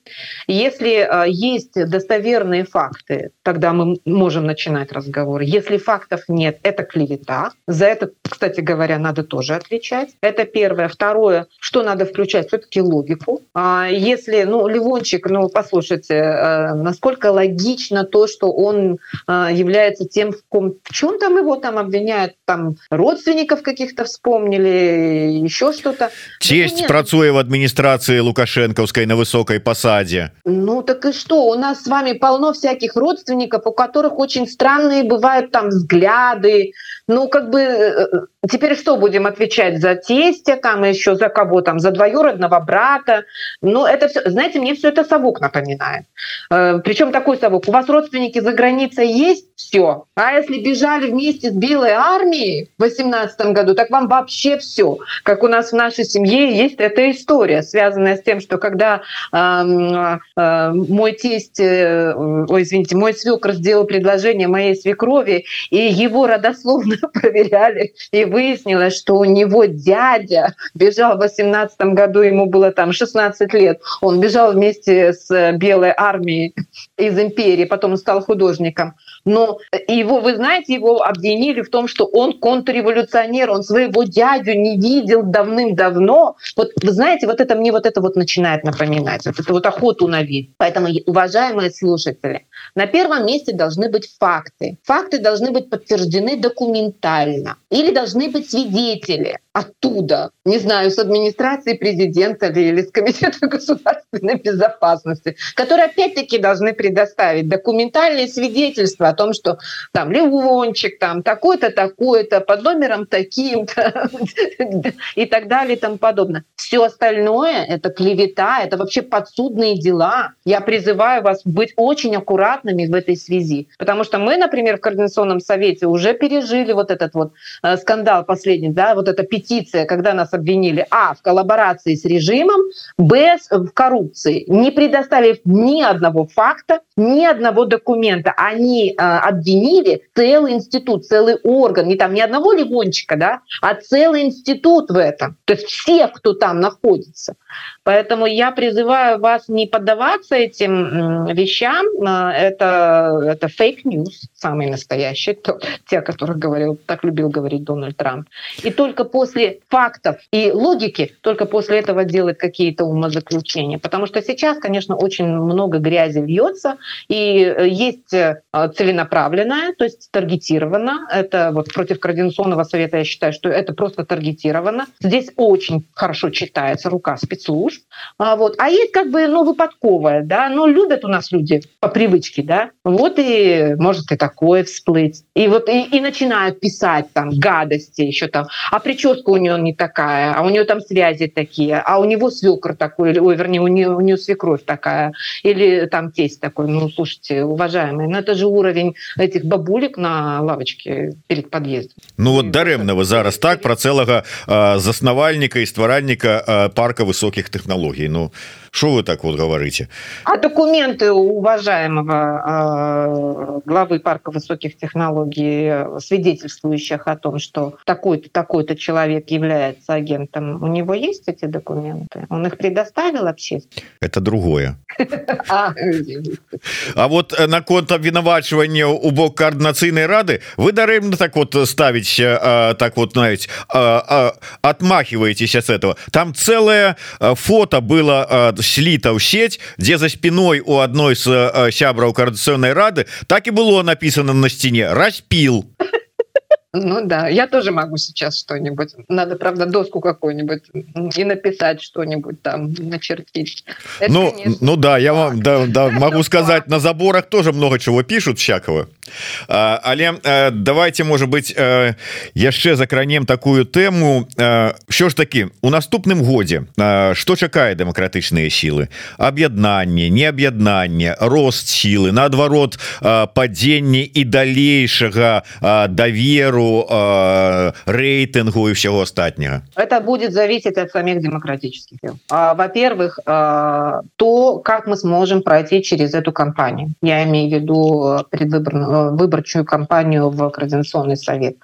Если э, есть достоверные факты, тогда мы можем начинать разговор. Если фактов нет, это клевета. За это, кстати говоря, надо тоже отвечать. Это первое. Второе, что надо включать, все-таки логику. А, если, ну, Ливончик, ну, по послушайте, э, насколько логично то, что он э, является тем, в, ком, в чем там его там обвиняют, там родственников каких-то вспомнили, еще что-то. Честь ну, працуе в администрации Лукашенковской на высокой посаде. Ну так и что? У нас с вами полно всяких родственников, у которых очень странные бывают там взгляды. Ну как бы э, теперь что будем отвечать за тестя, там еще за кого там, за двоюродного брата? Ну это все, знаете, мне все это совок напоминает. Э, Причем такой совок. У вас родственники за границей есть? Все. А если бежали вместе с Белой армией в 18 году, так вам вообще все. Как у нас в нашей семье есть эта история, связанная с тем, что когда э, э, мой тесть, э, ой, извините, мой свекр сделал предложение моей свекрови, и его родословно проверяли, и выяснилось, что у него дядя бежал в 18 году, ему было там 16 лет, он бежал вместе с Белой армией из империи, потом стал художником. Но его, вы знаете, его обвинили в том, что он контрреволюционер, он своего дядю не видел давным-давно. Вот вы знаете, вот это мне вот это вот начинает напоминать, вот эту вот охоту на вид. Поэтому, уважаемые слушатели, на первом месте должны быть факты. Факты должны быть подтверждены документально или должны быть свидетели оттуда, не знаю, с администрации президента или с комитета государственной безопасности, которые опять-таки должны предоставить документальные свидетельства о том, что там Ливончик, там такой-то, такой-то, под номером таким-то и так далее и тому подобное. Все остальное — это клевета, это вообще подсудные дела. Я призываю вас быть очень аккуратными в этой связи, потому что мы, например, в Координационном совете уже пережили вот этот вот э, скандал последний, да, вот это петиция, когда нас обвинили, а, в коллаборации с режимом, б, в коррупции, не предоставив ни одного факта, ни одного документа. Они э, обвинили целый институт, целый орган, не там ни одного ливончика, да, а целый институт в этом. То есть всех, кто там находится. Поэтому я призываю вас не поддаваться этим вещам. Э, это, это news, самый настоящий, то, те, о которых говорил, так любил говорить Дональд Трамп. И только после фактов и логики, только после этого делать какие-то умозаключения. Потому что сейчас, конечно, очень много грязи льется, и э, есть э, целенаправленная, то есть таргетировано. Это вот против Координационного совета я считаю, что это просто таргетировано. Здесь очень хорошо читается рука спецслужб. А, вот. а есть как бы ну, выпадковое, да, ну любят у нас люди по привычке, да, вот и может и такое всплыть. И вот и, и начинают писать там гадости еще там, а прическа у нее не такая, а у нее там связи такие, а у него свекр такой, или, ой, вернее, у нее, у нее свекровь такая, или там тесть такой ну, слушайте, уважаемые, ну, это же уровень этих бабулек на лавочке перед подъездом. Ну вот дарэмного зараз так про целого заснавальника и стваральника парка высоких технологий Ну что вы так вот говорите? А документы уважаемого э, главы парка высоких технологий свидетельствующих о том что такой-то такой-то человек является агентом у него есть эти документы? Он их предоставил общественности? Это другое. А, а вот э, наконт обвінавачвання у бок коорднацыйнай рады вы дарэмна так вот ставить э, так вот знаете отмахиваетесь с этого. Там целое э, фото было сліта ў сеть дзе за спиной у одной з сябраў коорднацыйнай рады так и было написано на стене распил Ну да, я тоже могу сейчас что-нибудь. Надо, правда, доску какую-нибудь и написать что-нибудь там, начертить. Это, ну, конечно, ну да, я вам да, да, могу сказать, на заборах тоже много чего пишут всякого. А, але а, давайте, может быть, яшчэ закранем такую тему. А, що ж таки, у наступным годзе, а, што чакае дэмакратычныя сілы? Аб'яднанне, не аб'яднанне, рост сілы, наадварот, падзенне і далейшага даверу рейтингу и всего остатнего это будет зависеть от самих демократических во-первых то как мы сможем пройти через эту кампанию я имею в виду предвыборную выборчую кампанию в координационный совет.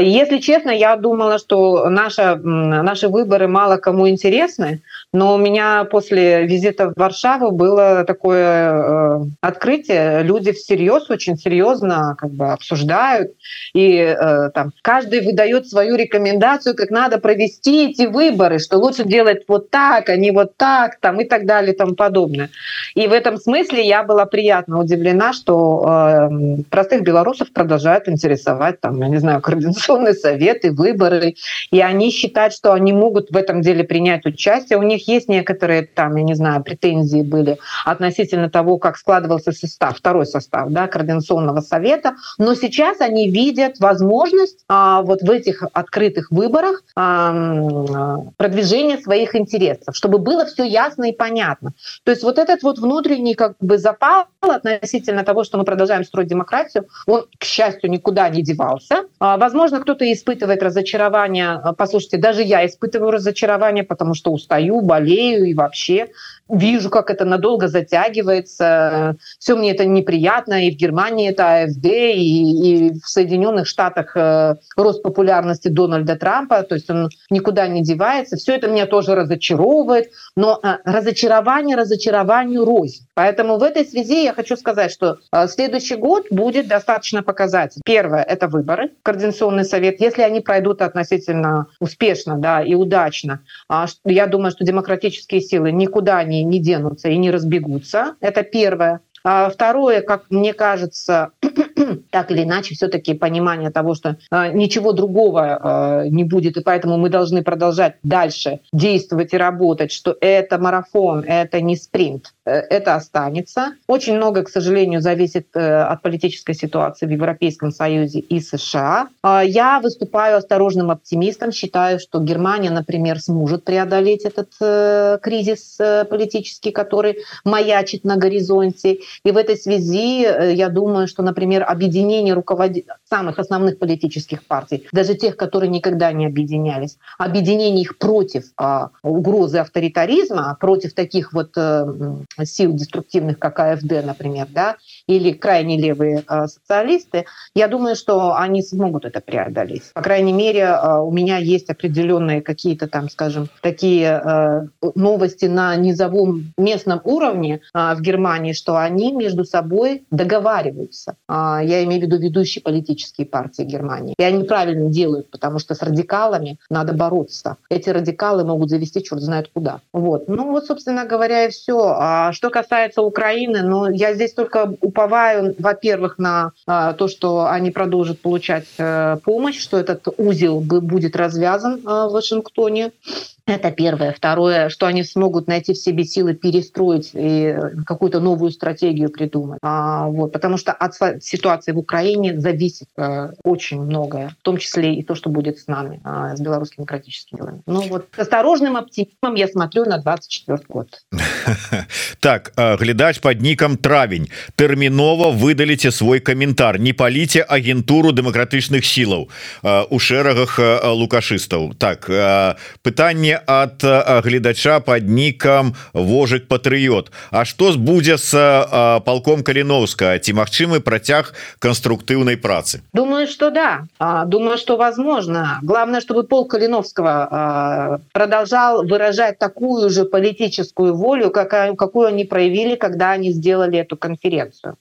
Если честно я думала что наша наши выборы мало кому интересны но у меня после визита в варшаву было такое э, открытие. Люди всерьез очень серьезно как бы обсуждают. И Э, там каждый выдает свою рекомендацию, как надо провести эти выборы, что лучше делать вот так, а не вот так, там и так далее, и тому подобное. И в этом смысле я была приятно удивлена, что э, простых белорусов продолжают интересовать, там, я не знаю, координационные советы, выборы, и они считают, что они могут в этом деле принять участие. У них есть некоторые, там, я не знаю, претензии были относительно того, как складывался состав, второй состав, да, координационного совета, но сейчас они видят возможность а, вот в этих открытых выборах а, продвижения своих интересов, чтобы было все ясно и понятно. То есть вот этот вот внутренний как бы запал относительно того, что мы продолжаем строить демократию, он, к счастью, никуда не девался. А, возможно, кто-то испытывает разочарование. Послушайте, даже я испытываю разочарование, потому что устаю, болею и вообще вижу, как это надолго затягивается. Все мне это неприятно. И в Германии это АФД, и, и в Соединенных Штатах э, рост популярности Дональда Трампа. То есть он никуда не девается. Все это меня тоже разочаровывает. Но э, разочарование разочарованию рознь. Поэтому в этой связи я хочу сказать, что э, следующий год будет достаточно показатель. Первое – это выборы, Координационный совет. Если они пройдут относительно успешно да, и удачно, э, я думаю, что демократические силы никуда не не денутся и не разбегутся. Это первое. А второе, как мне кажется, так или иначе, все-таки понимание того, что э, ничего другого э, не будет, и поэтому мы должны продолжать дальше действовать и работать, что это марафон, это не спринт, это останется. Очень много, к сожалению, зависит э, от политической ситуации в Европейском Союзе и США. Э, я выступаю осторожным оптимистом, считаю, что Германия, например, сможет преодолеть этот э, кризис э, политический, который маячит на горизонте. И в этой связи э, я думаю, что, например, объединение руководителей самых основных политических партий, даже тех, которые никогда не объединялись, объединение их против а, угрозы авторитаризма, против таких вот а, сил деструктивных, как АФД, например, да, или крайне левые а, социалисты, я думаю, что они смогут это преодолеть. По крайней мере, а, у меня есть определенные какие-то там, скажем, такие а, новости на низовом местном уровне в Германии, что они между собой договариваются. Я имею в виду ведущие политические партии Германии. И они правильно делают, потому что с радикалами надо бороться. Эти радикалы могут завести черт знает куда. Вот. Ну вот, собственно говоря, и все. Что касается Украины, ну я здесь только уповаю, во-первых, на а, то, что они продолжат получать э, помощь, что этот узел будет развязан э, в Вашингтоне. Это первое. Второе, что они смогут найти в себе силы перестроить и какую-то новую стратегию придумать. А, вот, потому что от ситуации в Украине зависит а, очень многое, в том числе и то, что будет с нами, а, с белорусскими демократическими делами. Ну вот с осторожным оптимизмом я смотрю на 24 год. Так, глядач под ником Травень. Тэрминова выдалите свой комментар. Не полите агентуру демократычных силаў у шэрагах лукашыстаў. Так, пытанне от гледача под ником вожик патриот А что будзе с полком калиновска ці магчымы працяг конструктыўнай працы. Думаю что да. Думаю что возможно. Главное чтобы пол калиновского продолжал выражать такую же политическую волю какая какую они проявили когда они сделали эту конференцию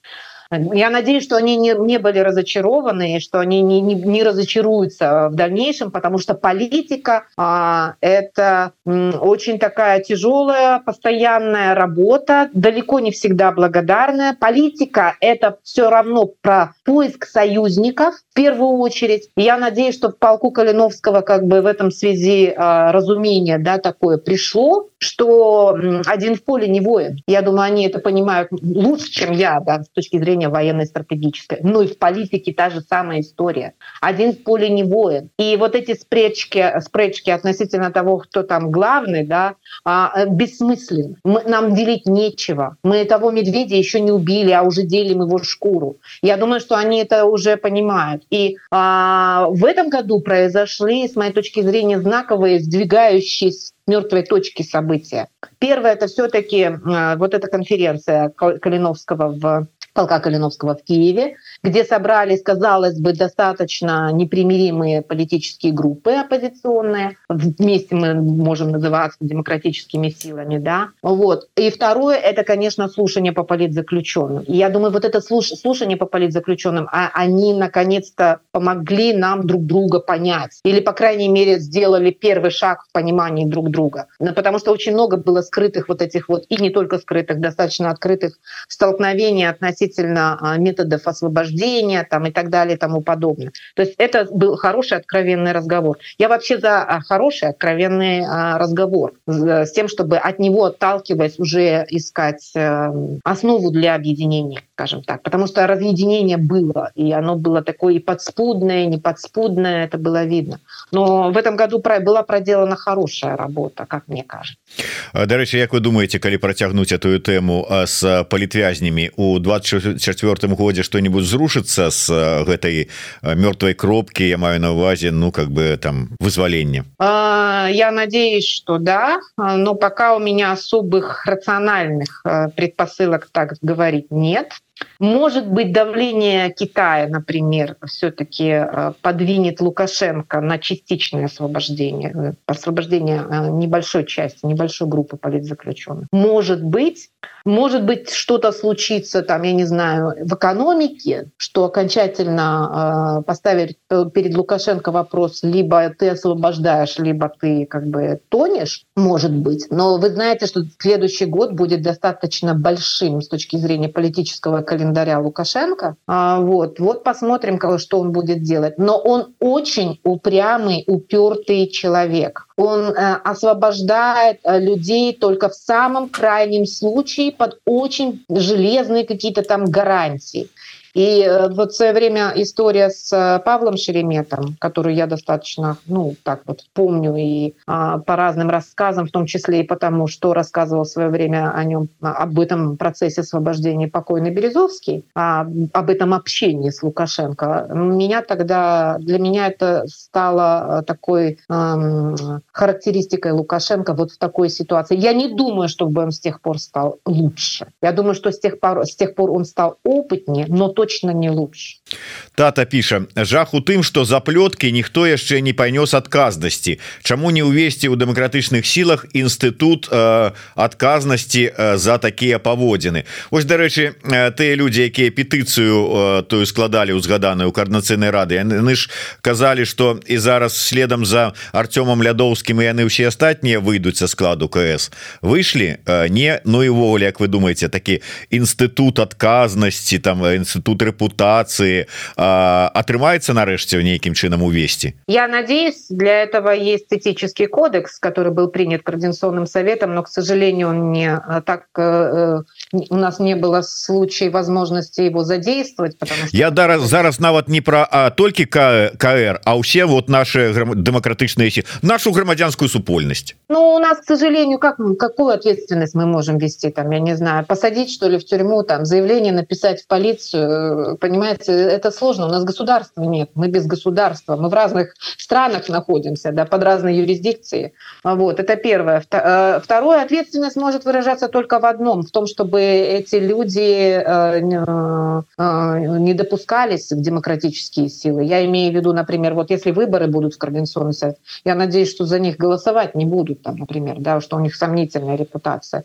я надеюсь, что они не, не были разочарованы, что они не, не, не разочаруются в дальнейшем, потому что политика а, – это очень такая тяжелая, постоянная работа, далеко не всегда благодарная. Политика – это все равно про поиск союзников в первую очередь. И я надеюсь, что полку Калиновского как бы в этом связи а, разумение да, такое пришло, что один в поле не воин. Я думаю, они это понимают лучше, чем я, да, с точки зрения военной стратегической. Ну и в политике та же самая история. Один в поле не воин. И вот эти спречки, спречки относительно того, кто там главный, да, а, бессмысленны. Мы, нам делить нечего. Мы того медведя еще не убили, а уже делим его шкуру. Я думаю, что они это уже понимают. И а, в этом году произошли, с моей точки зрения, знаковые сдвигающиеся мертвой точки события. Первое это все-таки э, вот эта конференция Калиновского в полка Калиновского в Киеве, где собрались, казалось бы, достаточно непримиримые политические группы оппозиционные. Вместе мы можем называться демократическими силами, да. Вот. И второе, это, конечно, слушание по политзаключенным. И я думаю, вот это слушание по политзаключенным, а они наконец-то помогли нам друг друга понять. Или, по крайней мере, сделали первый шаг в понимании друг друга. Ну, потому что очень много было скрытых вот этих вот, и не только скрытых, достаточно открытых столкновений относительно а, методов освобождения освобождения там, и так далее и тому подобное. То есть это был хороший откровенный разговор. Я вообще за а, хороший откровенный а, разговор с тем, чтобы от него отталкиваясь уже искать э, основу для объединения, скажем так. Потому что разъединение было, и оно было такое и подспудное, и не подспудное, это было видно. Но в этом году была проделана хорошая работа, как мне кажется. Дарэчы Як вы думаете калі працягнуць эту тэму с палітвязнямі у 24 годзе что-нибудь зрушыцца с гэтай мёртвой кропки я маю на увазе ну как бы там вызвалення я надеюсь что да. Но пока у меня особых рациональных предпосылок так говорить нет может быть, давление Китая, например, все-таки э, подвинет Лукашенко на частичное освобождение, э, освобождение э, небольшой части, небольшой группы политзаключенных. Может быть, может быть, что-то случится, там, я не знаю, в экономике, что окончательно поставит перед Лукашенко вопрос, либо ты освобождаешь, либо ты как бы тонешь, может быть. Но вы знаете, что следующий год будет достаточно большим с точки зрения политического календаря Лукашенко. А, вот, вот посмотрим, что он будет делать. Но он очень упрямый, упертый человек. Он э, освобождает э, людей только в самом крайнем случае под очень железные какие-то там гарантии. И э, вот в свое время история с э, Павлом Шереметом, которую я достаточно, ну, так вот помню и а, по разным рассказам, в том числе и потому, что рассказывал в свое время о нем, об этом процессе освобождения покойный Березовский, а, об этом общении с Лукашенко, меня тогда, для меня это стало э, такой эм, характеристикой Лукашенко вот в такой ситуации. Я не думаю, чтобы он с тех пор стал лучше. Я думаю, что с тех пор, с тех пор он стал опытнее, но то точно не лучше. Тата піша жах у тым что заплётки ніхто яшчэ не панёс адказнасці. Чаму не увесці ў дэмакратычных сілах інстытут э, адказнасці э, за такія паводзіны? Вось дарэчы э, тыя людзі якія петыцыю э, тую складалі узгаданую каарнацыйнай рады яны ж казалі что і зараз следам за Артёмам лядоўскім яны ўсе астатнія выйдуць са складу КС выйшлі? Э, не. Ну і ўвогуле Як вы думаете такі інстытут адказнасці там інстытут бруд рэпутацыі атрымаецца нарэшце ў нейкім чынам увесці я надеюсь для этого есть этический кодекс который был принят координационным советом но к сожалению он не так э, у нас не было случаев возможности его задействовать потому что... я да зараз нават не про а толькі кр а усе вот наши демократычные нашу грамадзянскую супольнасць ну у нас к сожалению как какую ответственность мы можем вести там я не знаю посадить что ли в тюрьму там заявление написать в полицию понимаете это сложно. У нас государства нет мы без государства. Мы в разных странах находимся да под разные юрисдикции. Вот это первое. Э, второе ответственность может выражаться только в одном в том чтобы эти люди э, не допускались в демократические силы. Я имею в виду например вот если выборы будут в координационный совет я надеюсь что за них голосовать не будут там например да что у них сомнительная репутация.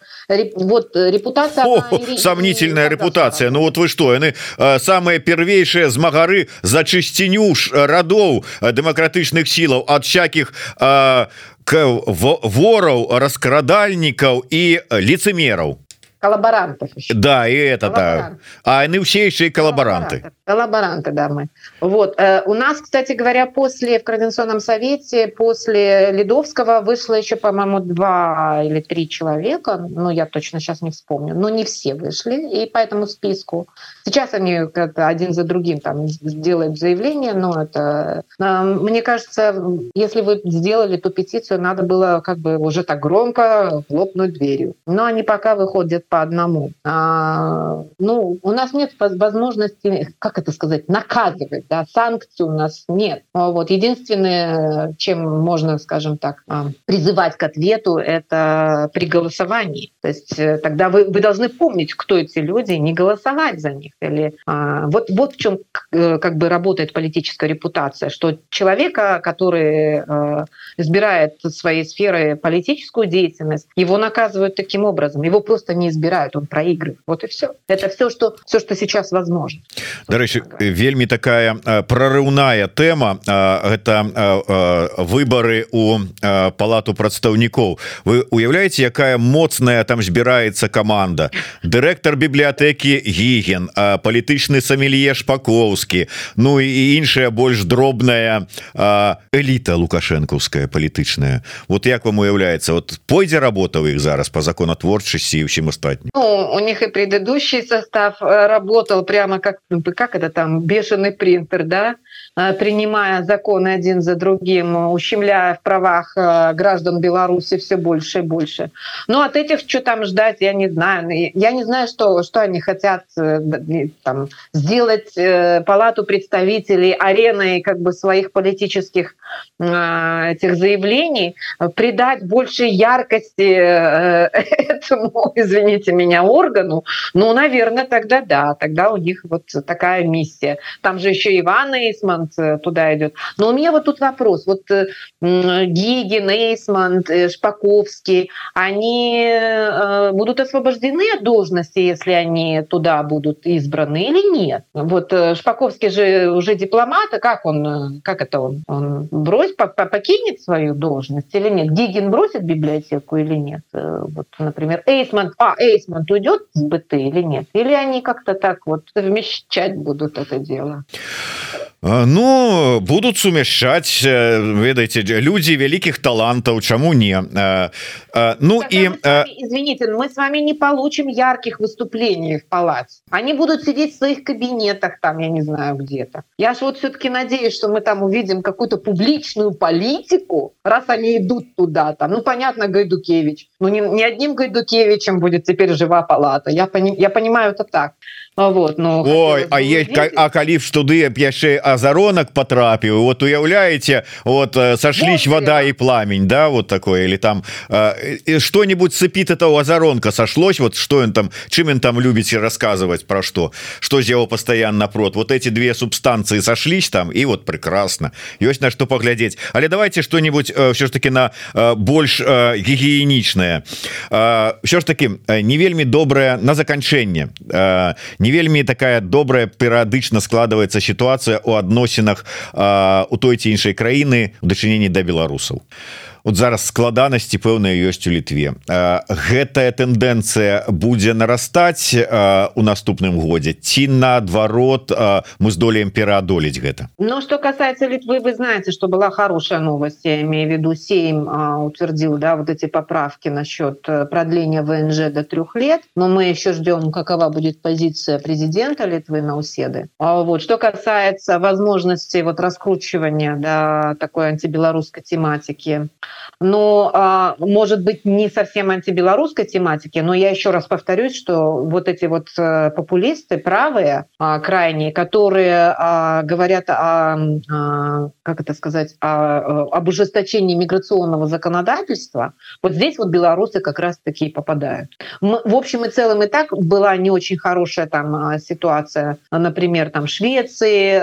Вот э, репутация О, сомнительная репутация. Ну вот вы что э, самые первейшие змагары за чысціню ж э, радоў дэмакратычных сілаў ад всяких вораў раскрадальнікаў і лицемераў коллаборантов еще. да и это да. А они все еще и коллаборанты. коллаборанты. Да мы. Вот э, у нас кстати говоря после в координационном совете после ледовского вышло еще по-моему два или три человека. Ну я точно сейчас не вспомню. Но не все вышли. И по этому списку. Сейчас они это один за другим там сделают заявление но это э, мне кажется если вы сделали ту петицию надо было как бы уже так громко хлопнуть дверью. Но они пока выходят по одному. А, ну, у нас нет возможности, как это сказать, наказывать, да, санкций у нас нет. А вот единственное, чем можно, скажем так, а, призывать к ответу, это при голосовании. То есть э, тогда вы, вы должны помнить, кто эти люди, не голосовать за них. Или а, вот вот в чем э, как бы работает политическая репутация, что человека, который а, избирает своей сферы политическую деятельность, его наказывают таким образом, его просто не избирают избирают он проигрывает. Вот и все это все что все что сейчас возможно. Дарэчы вельмі такая прорыўная тема это выборы у палату прадстаўнікоў. Вы уяўляете якая моцная там збіраецца команда дырэктар бібліятэкі гіген палітычны самелье шпаковскі Ну і іншая больш дробная эліта лукашэнкаўская палітычная. Вот як вам уяўляецца? Вот пойдзе работа у іх зараз по законотворчасці ўсім астатнім стать ну, у них и предыдущий состав э, работал прямо как как это там бешеный принтер да принимая законы один за другим, ущемляя в правах э, граждан Беларуси все больше и больше. Но от этих что там ждать, я не знаю. Я не знаю, что, что они хотят э, там, сделать палату представителей ареной как бы своих политических этих заявлений, придать больше яркости этому, извините меня, органу. Ну, наверное, тогда да, тогда у них вот такая миссия. Там же еще Иван Эйсман Эйсмонт э, туда идет. Но у меня вот тут вопрос. Вот э, Гигин, Эйсмонт, э, Шпаковский, они будут освобождены от должности, если они туда будут избраны или нет? Вот Шпаковский же уже дипломат, а как он, как это он? Он бросит, покинет свою должность или нет? Гигин бросит библиотеку или нет? Вот, например, Эйсмонт, а, Эйсмонт уйдет с БТ или нет? Или они как-то так вот совмещать будут это дело? Ну будут сумяшчаць ведаеце людзі вялікіх талантаў чаму не Ну и извините мы с вами не получим ярких выступлений в палате они будут сидеть в своих кабинетах там я не знаю где-то я ж вот все-таки надеюсь что мы там увидим какую-то публичную политику раз они идут туда там ну понятно гайдукевич ну не, не одним гайдукевичем будет теперь жива палата я пони, я понимаю это так вот но Ой а есть а калі в студы яшчэ азаронак потрапіў вот уяўляете вот э, сошлись вот, вода и пламень да вот такое или там э, что-нибудь цепит этого азаронка сошлось вот что он там чым он там любите рассказывать про что? Что сделал постоянно прот? Вот эти две субстанции сошлись там и вот прекрасно. Есть на что поглядеть. Але давайте что-нибудь э, все ж таки на э, больш э, гигиеничное. Э, все ж таки э, не вельмі добрая на заканчэнне э, не вельмі такая добрая перыядычна складывается ситуация у адносінах у той ці іншай краіны у дачыненні да беларусаў Вот зараз складанасці пэўная ёсць у літве. Гэтая тэндэнцыя будзе нарастаць у наступным годзе? Ці наадварот мы здолеем пераадолець гэта? Ну что касается литвы вы знаете что была хорошая новость я имею в виду 7 утвердил да вот эти поправки насчет э, продления ВНЖ до трех лет. Но мы еще ждем какова будет позиция президента Литвы на уседы. А вот что касается возможности вот раскручивания да, такой антибелорусской тематики но а, может быть не совсем антибелорусской тематики но я еще раз повторюсь что вот эти вот э, популисты правые а, крайние которые а, говорят о как это сказать о, об ужесточении миграционного законодательства вот здесь вот белорусы как раз таки попадают. В общем и целом и так была не очень хорошая там ситуация например там Швеции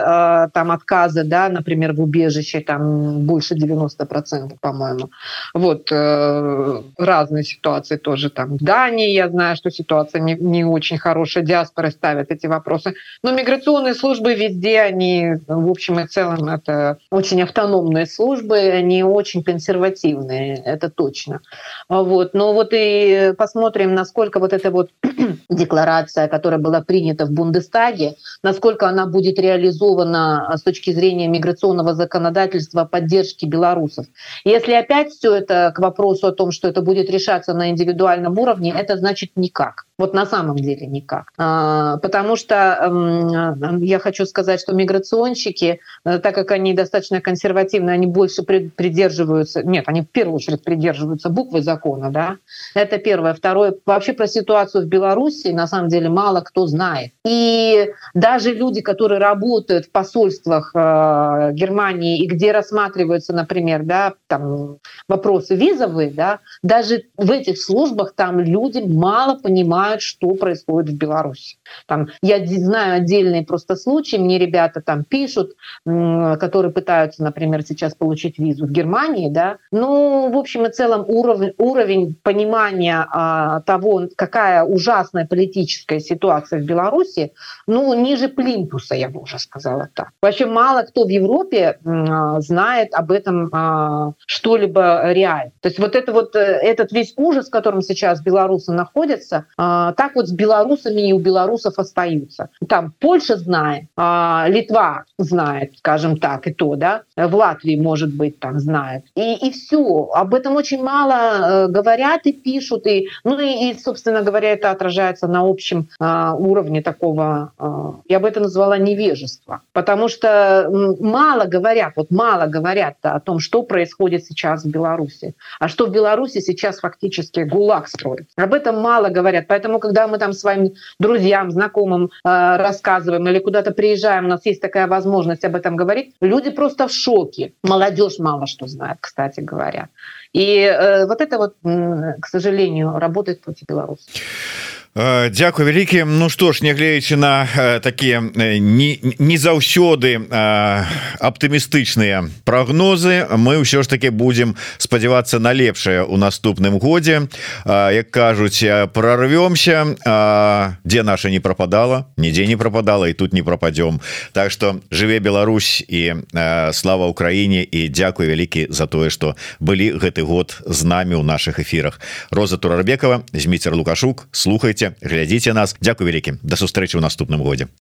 там отказы да например в убежище там больше 90 процентов по-моему вот э, разные ситуации тоже там. В Дании я знаю что ситуация не, не очень хорошая диаспоры ставят эти вопросы. Но миграционные службы везде они в общем и целом это очень автономные службы они очень консервативные это точно. Вот но вот и посмотрим насколько вот эта вот декларация которая была принята в бундестаге насколько она будет реализована с точки зрения миграционного законодательства поддержки белорусов. Если опять все это к вопросу о том что это будет решаться на индивидуальном уровне это значит никак. Вот на самом деле никак. А, потому что я хочу сказать что миграционщики э, так как они достаточно консервативны они больше придерживаются нет они в первую очередь придерживаются буквы закона да. Это первое. Второе. Вообще про ситуацию в беларуси на самом деле мало кто знает. И даже люди которые работают в посольствах э, германии и где рассматриваются например да там вопросы визовые да даже в этих службах там люди мало понимают что происходит в беларуси. Там я знаю отдельные просто случаи мне ребята там пишут которые пытаются например сейчас получить визу в германии да. Ну в общем и целом уровень уровень понимания а, того какая ужасная политическая ситуация в беларуси ну ниже плинтуса я бы уже сказала так. Вообще мало кто в европе а, знает об этом а, что-либо реально то есть вот это вот э, этот весь ужас в котором сейчас белорусы находятся а, так вот с белорусами и у белорусов остаются. Там польша знает а, литва знает скажем так и то да в латвии может быть там знает. И и все об этом очень мало э, говорят и пишут. И ну и, и собственно говоря это отражается на общем а, уровне такого я бы это назвала невежество потому что мало говорят вот мало говорят о том что происходит сейчас в беларуси? А что в беларуси сейчас фактически гулаг строит? Об этом мало говорят. Поэтому когда мы там с вами друзьям знакомым э, рассказываем или куда-то приезжаем у нас есть такая возможность об этом говорить люди просто в шоке. Молодежь мало что знает кстати говоря. И э, вот это вот к сожалению работает против беларуси Дякую вялікі Ну што ж нягледзячы на э, такія э, не, не заўсёды аптымістычныя прогнозы. Мы ўсё ж таки будем спадзявацца на лепшае у наступным годзе Як кажуць прорвемся дзе наша не пропадала нідзе не пропадала і тут не пропадём. Так что жыве Беларусь і слава Украіне і дзякую вялікі за тое что былі гэты год з намі ў наших эфирах. Роза Турарбекова Зміцер Лукашук. Слухайте глядзіце нас Дякую вялікім да сустрэчы ў наступным годзе